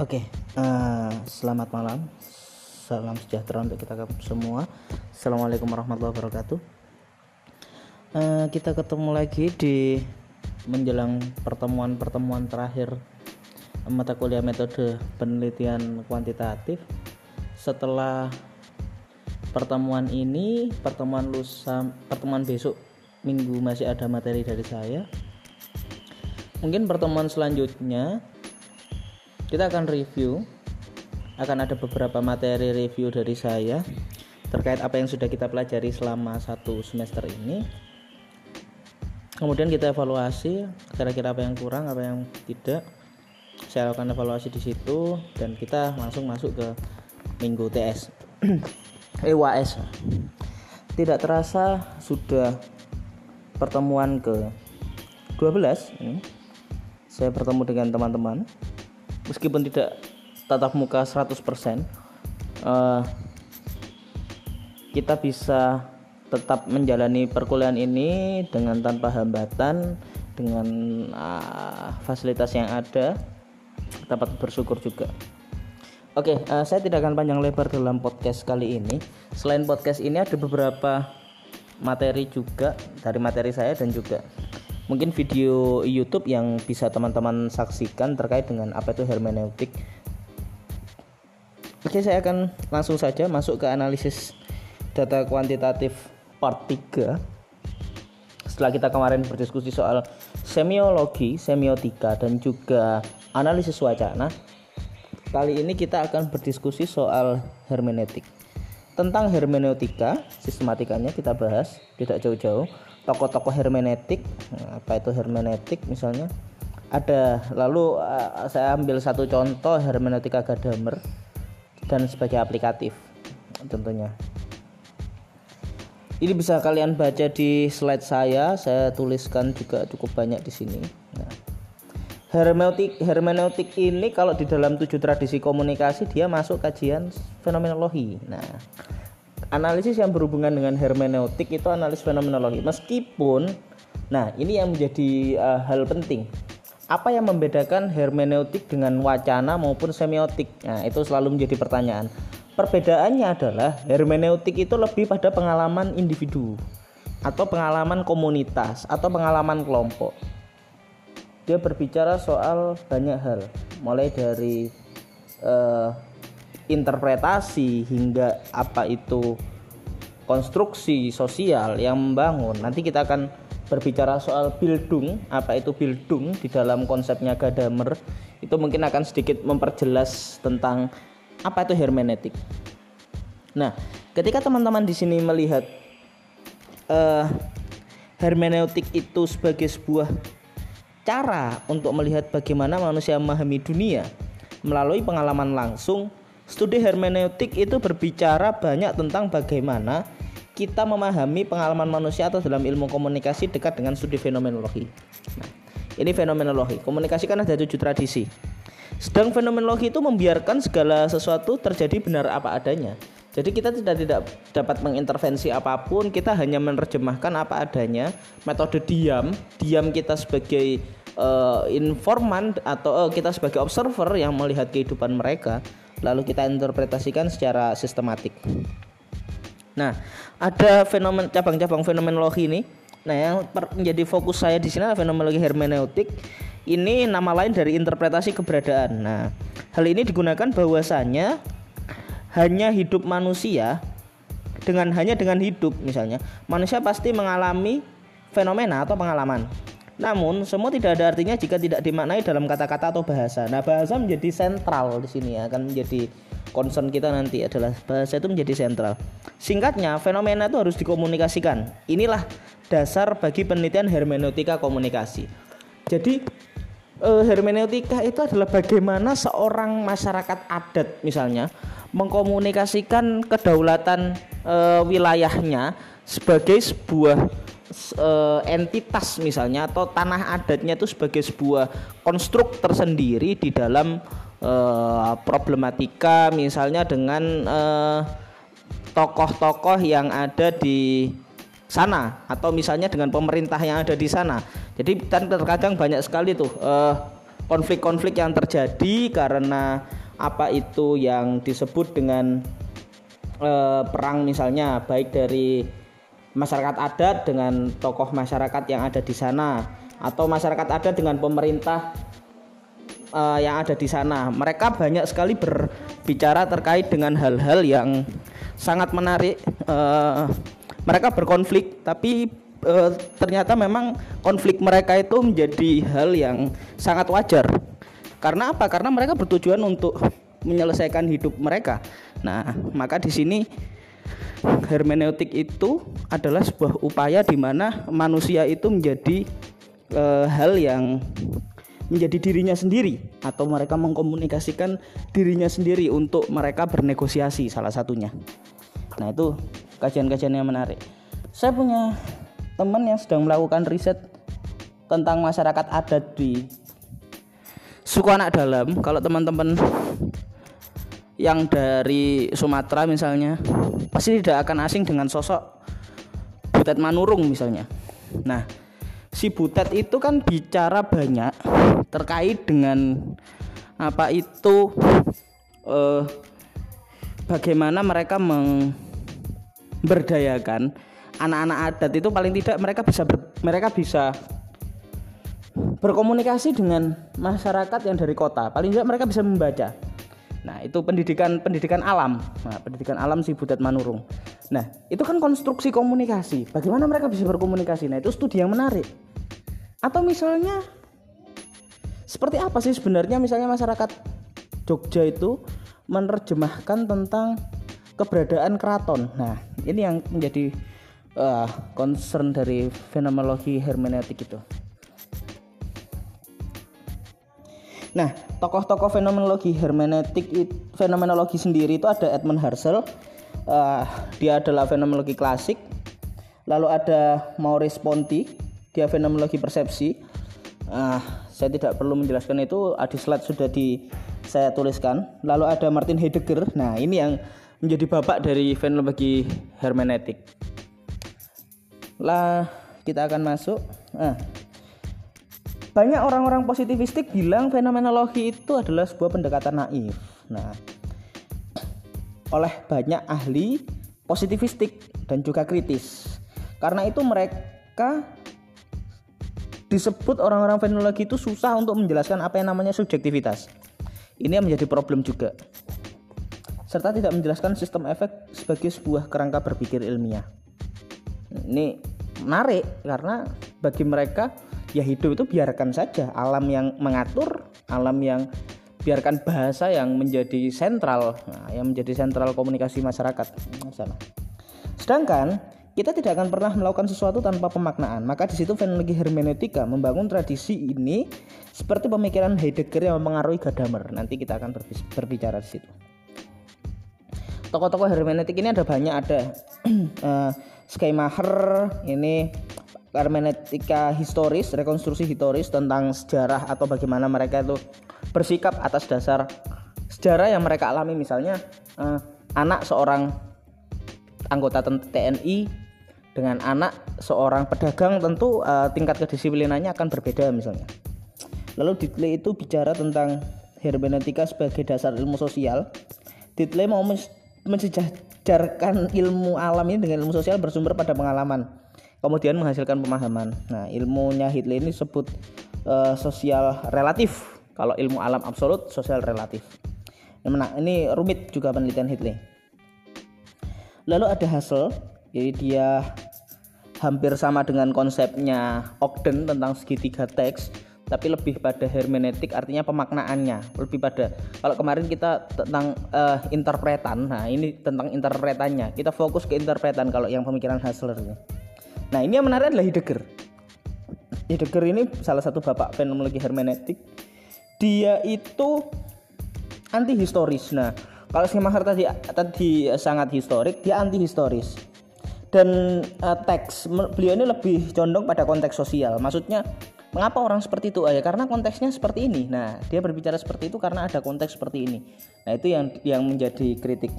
Oke, uh, selamat malam. Salam sejahtera untuk kita semua. Assalamualaikum warahmatullahi wabarakatuh. Uh, kita ketemu lagi di menjelang pertemuan-pertemuan terakhir mata kuliah metode penelitian kuantitatif. Setelah pertemuan ini, pertemuan lusa, pertemuan besok minggu masih ada materi dari saya. Mungkin pertemuan selanjutnya kita akan review. Akan ada beberapa materi review dari saya terkait apa yang sudah kita pelajari selama satu semester ini. Kemudian kita evaluasi kira-kira apa yang kurang apa yang tidak. Saya lakukan evaluasi di situ dan kita langsung masuk ke minggu TS EWAS tidak terasa sudah pertemuan ke 12 ini. Saya bertemu dengan teman-teman meskipun tidak tatap muka 100% uh, kita bisa tetap menjalani perkuliahan ini dengan tanpa hambatan dengan uh, fasilitas yang ada dapat bersyukur juga Oke, okay, uh, saya tidak akan panjang lebar dalam podcast kali ini. Selain podcast ini ada beberapa materi juga dari materi saya dan juga mungkin video YouTube yang bisa teman-teman saksikan terkait dengan apa itu hermeneutik. Oke, saya akan langsung saja masuk ke analisis data kuantitatif part 3. Setelah kita kemarin berdiskusi soal semiologi, semiotika dan juga analisis wacana, kali ini kita akan berdiskusi soal hermeneutik. Tentang hermeneutika, sistematikanya kita bahas tidak jauh-jauh tokoh-tokoh hermeneutik nah, apa itu hermeneutik misalnya? Ada lalu uh, saya ambil satu contoh hermeneutika Gadamer dan sebagai aplikatif tentunya ini bisa kalian baca di slide saya saya tuliskan juga cukup banyak di sini. Nah, hermeneutik hermeneutik ini kalau di dalam tujuh tradisi komunikasi dia masuk kajian fenomenologi. Nah analisis yang berhubungan dengan hermeneutik itu analisis fenomenologi. Meskipun nah ini yang menjadi uh, hal penting. Apa yang membedakan hermeneutik dengan wacana maupun semiotik? Nah itu selalu menjadi pertanyaan. Perbedaannya adalah hermeneutik itu lebih pada pengalaman individu atau pengalaman komunitas atau pengalaman kelompok. Dia berbicara soal banyak hal mulai dari uh, interpretasi hingga apa itu konstruksi sosial yang membangun. Nanti kita akan berbicara soal Bildung, apa itu Bildung di dalam konsepnya Gadamer. Itu mungkin akan sedikit memperjelas tentang apa itu hermeneutik. Nah, ketika teman-teman di sini melihat uh, hermeneutik itu sebagai sebuah cara untuk melihat bagaimana manusia memahami dunia melalui pengalaman langsung Studi hermeneutik itu berbicara banyak tentang bagaimana kita memahami pengalaman manusia atau dalam ilmu komunikasi dekat dengan studi fenomenologi. Nah, ini fenomenologi. Komunikasi kan ada tujuh tradisi. Sedang fenomenologi itu membiarkan segala sesuatu terjadi benar apa adanya. Jadi kita tidak tidak dapat mengintervensi apa pun, kita hanya menerjemahkan apa adanya. Metode diam, diam kita sebagai uh, informan atau uh, kita sebagai observer yang melihat kehidupan mereka lalu kita interpretasikan secara sistematik. Nah, ada fenomen cabang-cabang fenomenologi ini. Nah, yang menjadi fokus saya di sini adalah fenomenologi hermeneutik. Ini nama lain dari interpretasi keberadaan. Nah, hal ini digunakan bahwasanya hanya hidup manusia dengan hanya dengan hidup misalnya, manusia pasti mengalami fenomena atau pengalaman. Namun, semua tidak ada artinya jika tidak dimaknai dalam kata-kata atau bahasa. Nah, bahasa menjadi sentral di sini ya, akan menjadi concern kita nanti adalah bahasa itu menjadi sentral. Singkatnya, fenomena itu harus dikomunikasikan. Inilah dasar bagi penelitian hermeneutika komunikasi. Jadi, eh, hermeneutika itu adalah bagaimana seorang masyarakat adat misalnya mengkomunikasikan kedaulatan eh, wilayahnya sebagai sebuah uh, entitas misalnya atau tanah adatnya itu sebagai sebuah konstruk tersendiri di dalam uh, problematika misalnya dengan tokoh tokoh-tokoh yang ada di sana atau misalnya dengan pemerintah yang ada di sana. Jadi terkadang banyak sekali tuh uh, konflik-konflik yang terjadi karena apa itu yang disebut dengan perang misalnya baik dari masyarakat adat dengan tokoh masyarakat yang ada di sana atau masyarakat adat dengan pemerintah uh, yang ada di sana. Mereka banyak sekali berbicara terkait dengan hal-hal yang sangat menarik. Uh, mereka berkonflik, tapi uh, ternyata memang konflik mereka itu menjadi hal yang sangat wajar. Karena apa? Karena mereka bertujuan untuk menyelesaikan hidup mereka. Nah, maka di sini hermeneutik itu adalah sebuah upaya di mana manusia itu menjadi e, hal yang menjadi dirinya sendiri atau mereka mengkomunikasikan dirinya sendiri untuk mereka bernegosiasi salah satunya. Nah, itu kajian-kajian yang menarik. Saya punya teman yang sedang melakukan riset tentang masyarakat adat di suku anak dalam. Kalau teman-teman yang dari Sumatera misalnya pasti tidak akan asing dengan sosok Butet Manurung misalnya. Nah, si Butet itu kan bicara banyak terkait dengan apa itu eh, bagaimana mereka memberdayakan anak-anak adat itu paling tidak mereka bisa ber, mereka bisa berkomunikasi dengan masyarakat yang dari kota paling tidak mereka bisa membaca Nah, itu pendidikan pendidikan alam. Nah, pendidikan alam si Butet Manurung. Nah, itu kan konstruksi komunikasi. Bagaimana mereka bisa berkomunikasi? Nah, itu studi yang menarik. Atau misalnya seperti apa sih sebenarnya misalnya masyarakat Jogja itu menerjemahkan tentang keberadaan keraton. Nah, ini yang menjadi uh, concern dari fenomenologi hermeneutik itu. Nah, tokoh-tokoh fenomenologi hermeneutik fenomenologi sendiri itu ada Edmund Husserl. Uh, dia adalah fenomenologi klasik. Lalu ada Maurice Ponti, dia fenomenologi persepsi. Uh, saya tidak perlu menjelaskan itu, di slide sudah di saya tuliskan. Lalu ada Martin Heidegger. Nah, ini yang menjadi bapak dari fenomenologi hermeneutik. Lah, kita akan masuk. Nah, banyak orang-orang positivistik bilang fenomenologi itu adalah sebuah pendekatan naif. Nah, oleh banyak ahli positivistik dan juga kritis. Karena itu mereka disebut orang-orang fenomenologi itu susah untuk menjelaskan apa yang namanya subjektivitas. Ini yang menjadi problem juga. Serta tidak menjelaskan sistem efek sebagai sebuah kerangka berpikir ilmiah. Ini menarik karena bagi mereka ya hidup itu biarkan saja alam yang mengatur alam yang biarkan bahasa yang menjadi sentral nah, yang menjadi sentral komunikasi masyarakat sana sedangkan kita tidak akan pernah melakukan sesuatu tanpa pemaknaan. Maka di situ fenomenologi hermeneutika membangun tradisi ini seperti pemikiran Heidegger yang mempengaruhi Gadamer. Nanti kita akan berbicara di situ. Tokoh-tokoh hermeneutik ini ada banyak ada uh, Schleimacher ini hermeneutika historis, rekonstruksi historis tentang sejarah atau bagaimana mereka itu bersikap atas dasar sejarah yang mereka alami misalnya eh, anak seorang anggota TNI dengan anak seorang pedagang tentu eh, tingkat kedisiplinannya akan berbeda misalnya. Lalu Ditley itu bicara tentang hermeneutika sebagai dasar ilmu sosial. Ditley mau mensejajarkan ilmu alam ini dengan ilmu sosial bersumber pada pengalaman kemudian menghasilkan pemahaman. Nah, ilmunya Hitler ini disebut uh, sosial relatif. Kalau ilmu alam absolut, sosial relatif. Nah, ini rumit juga penelitian Hitler. Lalu ada Hassel, jadi dia hampir sama dengan konsepnya Ogden tentang segitiga teks, tapi lebih pada hermeneutik artinya pemaknaannya lebih pada kalau kemarin kita tentang uh, interpretan nah ini tentang interpretannya kita fokus ke interpretan kalau yang pemikiran Hassler ini Nah ini yang menarik adalah Heidegger. Heidegger ini salah satu bapak fenomenologi hermeneutik. Dia itu anti historis. Nah kalau Schemacher tadi tadi sangat historik, dia anti historis. Dan uh, teks beliau ini lebih condong pada konteks sosial. Maksudnya mengapa orang seperti itu? Ya karena konteksnya seperti ini. Nah dia berbicara seperti itu karena ada konteks seperti ini. Nah itu yang yang menjadi kritik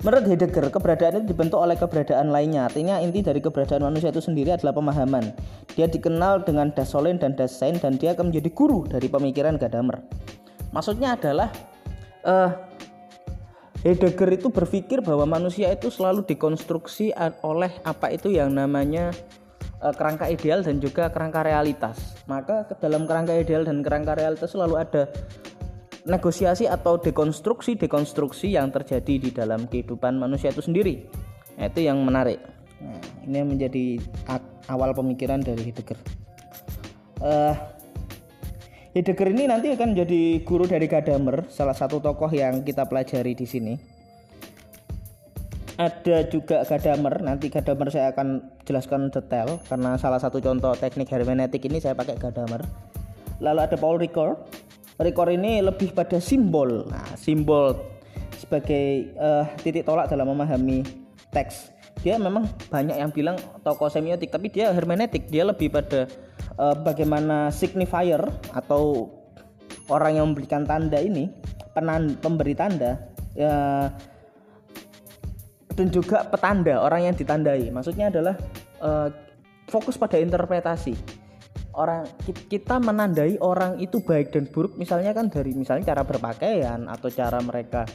Menurut Heidegger, keberadaan itu dibentuk oleh keberadaan lainnya. Artinya inti dari keberadaan manusia itu sendiri adalah pemahaman. Dia dikenal dengan Dasolin dan Dasein dan dia akan menjadi guru dari pemikiran Gadamer. Maksudnya adalah uh, Heidegger itu berpikir bahwa manusia itu selalu dikonstruksi oleh apa itu yang namanya uh, kerangka ideal dan juga kerangka realitas. Maka ke dalam kerangka ideal dan kerangka realitas selalu ada negosiasi atau dekonstruksi dekonstruksi yang terjadi di dalam kehidupan manusia itu sendiri. Nah, itu yang menarik. Nah, ini menjadi awal pemikiran dari Heidegger. Uh, Heidegger ini nanti akan jadi guru dari Gadamer salah satu tokoh yang kita pelajari di sini. Ada juga Gadamer nanti Gadamer saya akan jelaskan detail karena salah satu contoh teknik hermeneutik ini saya pakai Gadamer. Lalu ada Paul Ricoeur rekor ini lebih pada simbol. Nah, simbol sebagai uh, titik tolak dalam memahami teks. Dia memang banyak yang bilang tokoh semiotik, tapi dia hermeneutik. Dia lebih pada uh, bagaimana signifier atau orang yang memberikan tanda ini, penan, pemberi tanda, ya, dan juga petanda orang yang ditandai. Maksudnya adalah uh, fokus pada interpretasi orang kita menandai orang itu baik dan buruk misalnya kan dari misalnya cara berpakaian atau cara mereka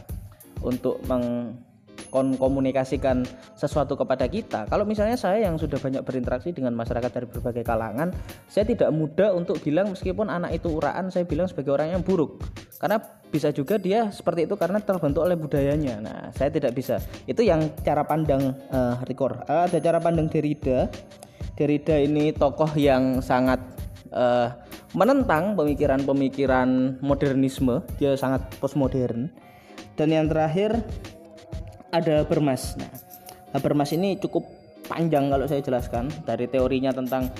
untuk mengkomunikasikan sesuatu kepada kita. Kalau misalnya saya yang sudah banyak berinteraksi dengan masyarakat dari berbagai kalangan, saya tidak mudah untuk bilang meskipun anak itu uraan, saya bilang sebagai orang yang buruk. Karena bisa juga dia seperti itu karena terbentuk oleh budayanya. Nah, saya tidak bisa. Itu yang cara pandang uh, Ricor. Uh, ada cara pandang Derrida Derrida ini tokoh yang sangat uh, menentang pemikiran-pemikiran modernisme, dia sangat postmodern. Dan yang terakhir ada Habermas. Nah, Habermas ini cukup panjang kalau saya jelaskan dari teorinya tentang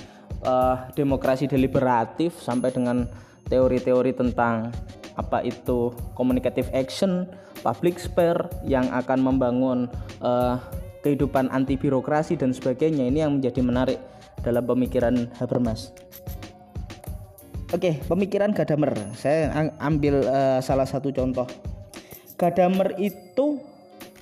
uh, demokrasi deliberatif sampai dengan teori-teori tentang apa itu communicative action, public sphere yang akan membangun uh, kehidupan anti birokrasi dan sebagainya ini yang menjadi menarik dalam pemikiran Habermas. Oke, pemikiran Gadamer. Saya ambil uh, salah satu contoh. Gadamer itu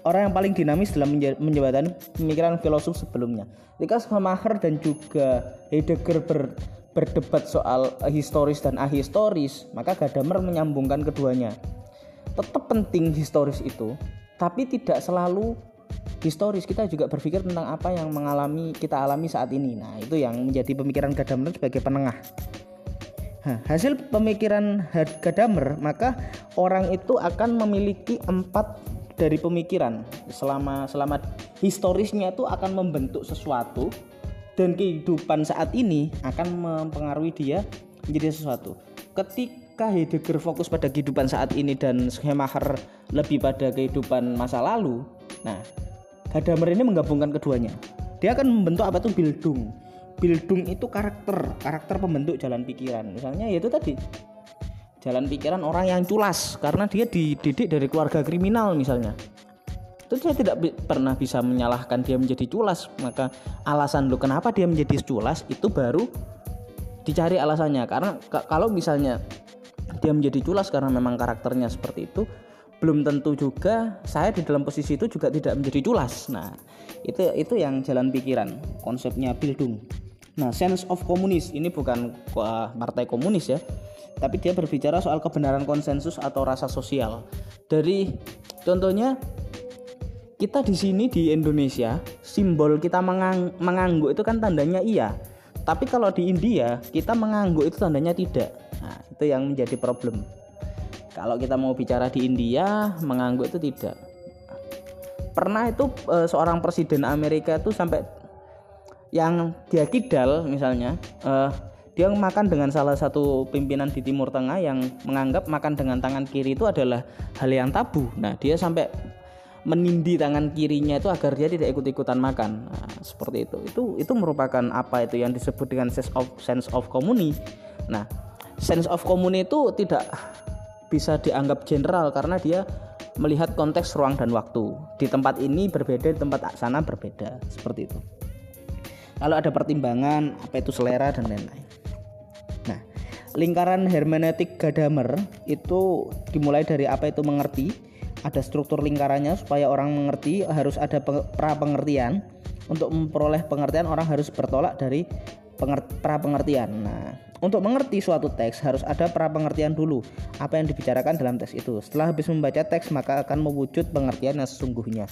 orang yang paling dinamis dalam menjembatani pemikiran filosof sebelumnya. Ketika Schumacher dan juga Heidegger ber, berdebat soal historis dan ahistoris, maka Gadamer menyambungkan keduanya. Tetap penting historis itu, tapi tidak selalu historis kita juga berpikir tentang apa yang mengalami kita alami saat ini. Nah itu yang menjadi pemikiran Gadamer sebagai penengah. Nah, hasil pemikiran Gadamer maka orang itu akan memiliki empat dari pemikiran. Selama selama historisnya itu akan membentuk sesuatu dan kehidupan saat ini akan mempengaruhi dia menjadi sesuatu. Ketika Heidegger fokus pada kehidupan saat ini dan Schemacher lebih pada kehidupan masa lalu nah Gadamer ini menggabungkan keduanya. Dia akan membentuk apa tuh bildung. Bildung itu karakter, karakter pembentuk jalan pikiran. Misalnya yaitu tadi jalan pikiran orang yang culas karena dia dididik dari keluarga kriminal misalnya. Itu saya tidak pernah bisa menyalahkan dia menjadi culas. Maka alasan lu kenapa dia menjadi culas itu baru dicari alasannya. Karena kalau misalnya dia menjadi culas karena memang karakternya seperti itu, belum tentu juga saya di dalam posisi itu juga tidak menjadi culas. Nah, itu itu yang jalan pikiran, konsepnya Bildung. Nah, sense of komunis ini bukan partai komunis ya, tapi dia berbicara soal kebenaran konsensus atau rasa sosial. Dari contohnya kita di sini di Indonesia, simbol kita mengang, mengangguk itu kan tandanya iya. Tapi kalau di India, kita mengangguk itu tandanya tidak. Nah, itu yang menjadi problem. Kalau kita mau bicara di India, mengangguk itu tidak. Pernah itu e, seorang presiden Amerika itu sampai yang dia kidal misalnya, e, dia makan dengan salah satu pimpinan di Timur Tengah yang menganggap makan dengan tangan kiri itu adalah hal yang tabu. Nah, dia sampai menindi tangan kirinya itu agar dia tidak ikut-ikutan makan. Nah, seperti itu. Itu itu merupakan apa itu yang disebut dengan sense of sense of community. Nah, sense of community itu tidak bisa dianggap general karena dia melihat konteks ruang dan waktu. Di tempat ini berbeda, di tempat sana berbeda, seperti itu. Kalau ada pertimbangan apa itu selera dan lain-lain. Nah, lingkaran hermeneutik Gadamer itu dimulai dari apa itu mengerti, ada struktur lingkarannya supaya orang mengerti harus ada pra pengertian untuk memperoleh pengertian orang harus bertolak dari pra pengertian nah untuk mengerti suatu teks harus ada pra pengertian dulu apa yang dibicarakan dalam teks itu. Setelah habis membaca teks maka akan mewujud pengertian yang sesungguhnya.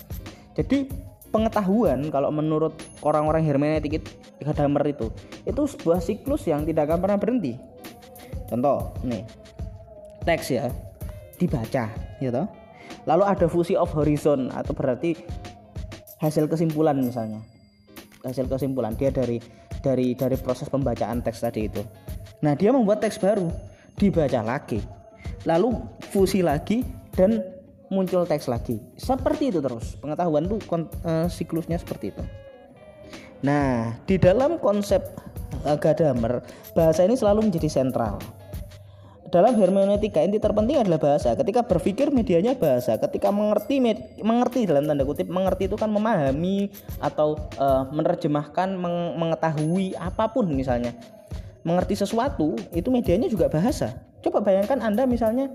Jadi pengetahuan kalau menurut orang-orang hermeneutik Gadamer itu itu sebuah siklus yang tidak akan pernah berhenti. Contoh nih teks ya dibaca gitu lalu ada fusi of horizon atau berarti hasil kesimpulan misalnya. Hasil kesimpulan dia dari dari dari proses pembacaan teks tadi itu. Nah dia membuat teks baru dibaca lagi lalu fusi lagi dan muncul teks lagi. Seperti itu terus pengetahuan tuh uh, siklusnya seperti itu. Nah di dalam konsep uh, Gadamer bahasa ini selalu menjadi sentral dalam hermeneutika inti terpenting adalah bahasa. Ketika berpikir medianya bahasa. Ketika mengerti mengerti dalam tanda kutip mengerti itu kan memahami atau uh, menerjemahkan meng, mengetahui apa pun misalnya. Mengerti sesuatu itu medianya juga bahasa. Coba bayangkan Anda misalnya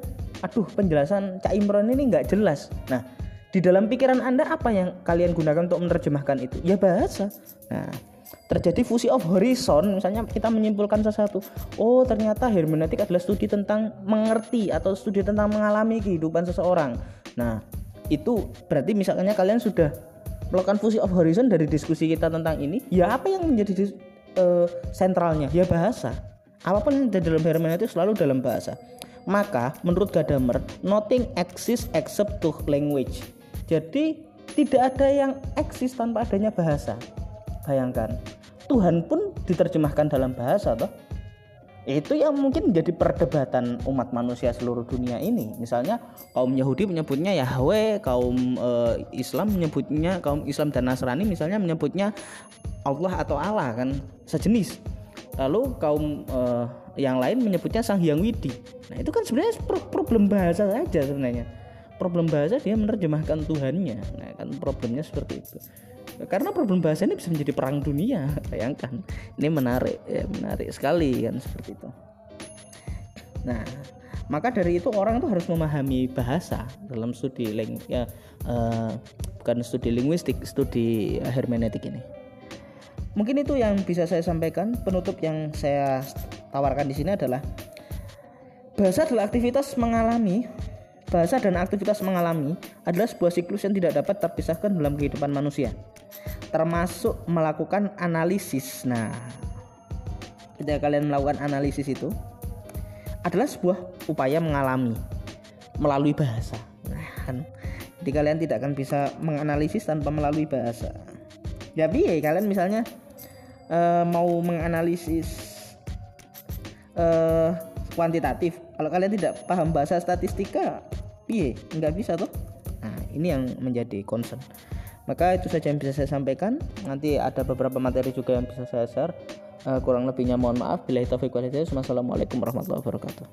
aduh penjelasan Cak Imron ini nggak jelas nah di dalam pikiran anda apa yang kalian gunakan untuk menerjemahkan itu ya bahasa nah terjadi fusi of horizon misalnya kita menyimpulkan sesuatu oh ternyata hermeneutik adalah studi tentang mengerti atau studi tentang mengalami kehidupan seseorang nah itu berarti misalnya kalian sudah melakukan fusi of horizon dari diskusi kita tentang ini ya apa yang menjadi uh, sentralnya ya bahasa apa pun yang ada dalam hermeneutik selalu dalam bahasa maka menurut Gadamer, nothing exists except to language. Jadi tidak ada yang eksis tanpa adanya bahasa. Bayangkan, Tuhan pun diterjemahkan dalam bahasa toh. Itu yang mungkin menjadi perdebatan umat manusia seluruh dunia ini. Misalnya kaum Yahudi menyebutnya Yahweh, kaum e, Islam menyebutnya kaum Islam dan Nasrani misalnya menyebutnya Allah atau Allah kan sejenis. Lalu kaum e, yang lain menyebutnya Sang Hyang Widi. Nah, itu kan sebenarnya problem bahasa saja sebenarnya. Problem bahasa dia menerjemahkan Tuhannya. Nah, kan problemnya seperti itu. Karena problem bahasa ini bisa menjadi perang dunia, bayangkan. Ini menarik, ya, menarik sekali kan seperti itu. Nah, maka dari itu orang itu harus memahami bahasa dalam studi ling ya uh, bukan studi linguistik, studi hermeneutik ini. Mungkin itu yang bisa saya sampaikan. Penutup yang saya tawarkan di sini adalah bahasa adalah aktivitas mengalami Bahasa dan aktivitas mengalami adalah sebuah siklus yang tidak dapat terpisahkan dalam kehidupan manusia, termasuk melakukan analisis. Nah, ketika kalian melakukan analisis itu adalah sebuah upaya mengalami melalui bahasa. Nah, kan, jadi kalian tidak akan bisa menganalisis tanpa melalui bahasa. Jadi ya, kalian misalnya uh, mau menganalisis uh, kuantitatif kalau kalian tidak paham bahasa statistika piye nggak bisa tuh nah ini yang menjadi concern. Maka itu saja yang bisa saya sampaikan. Nanti ada beberapa materi juga yang bisa saya share. Uh, kurang lebihnya mohon maaf. Bila itu wassalamualaikum warahmatullahi wabarakatuh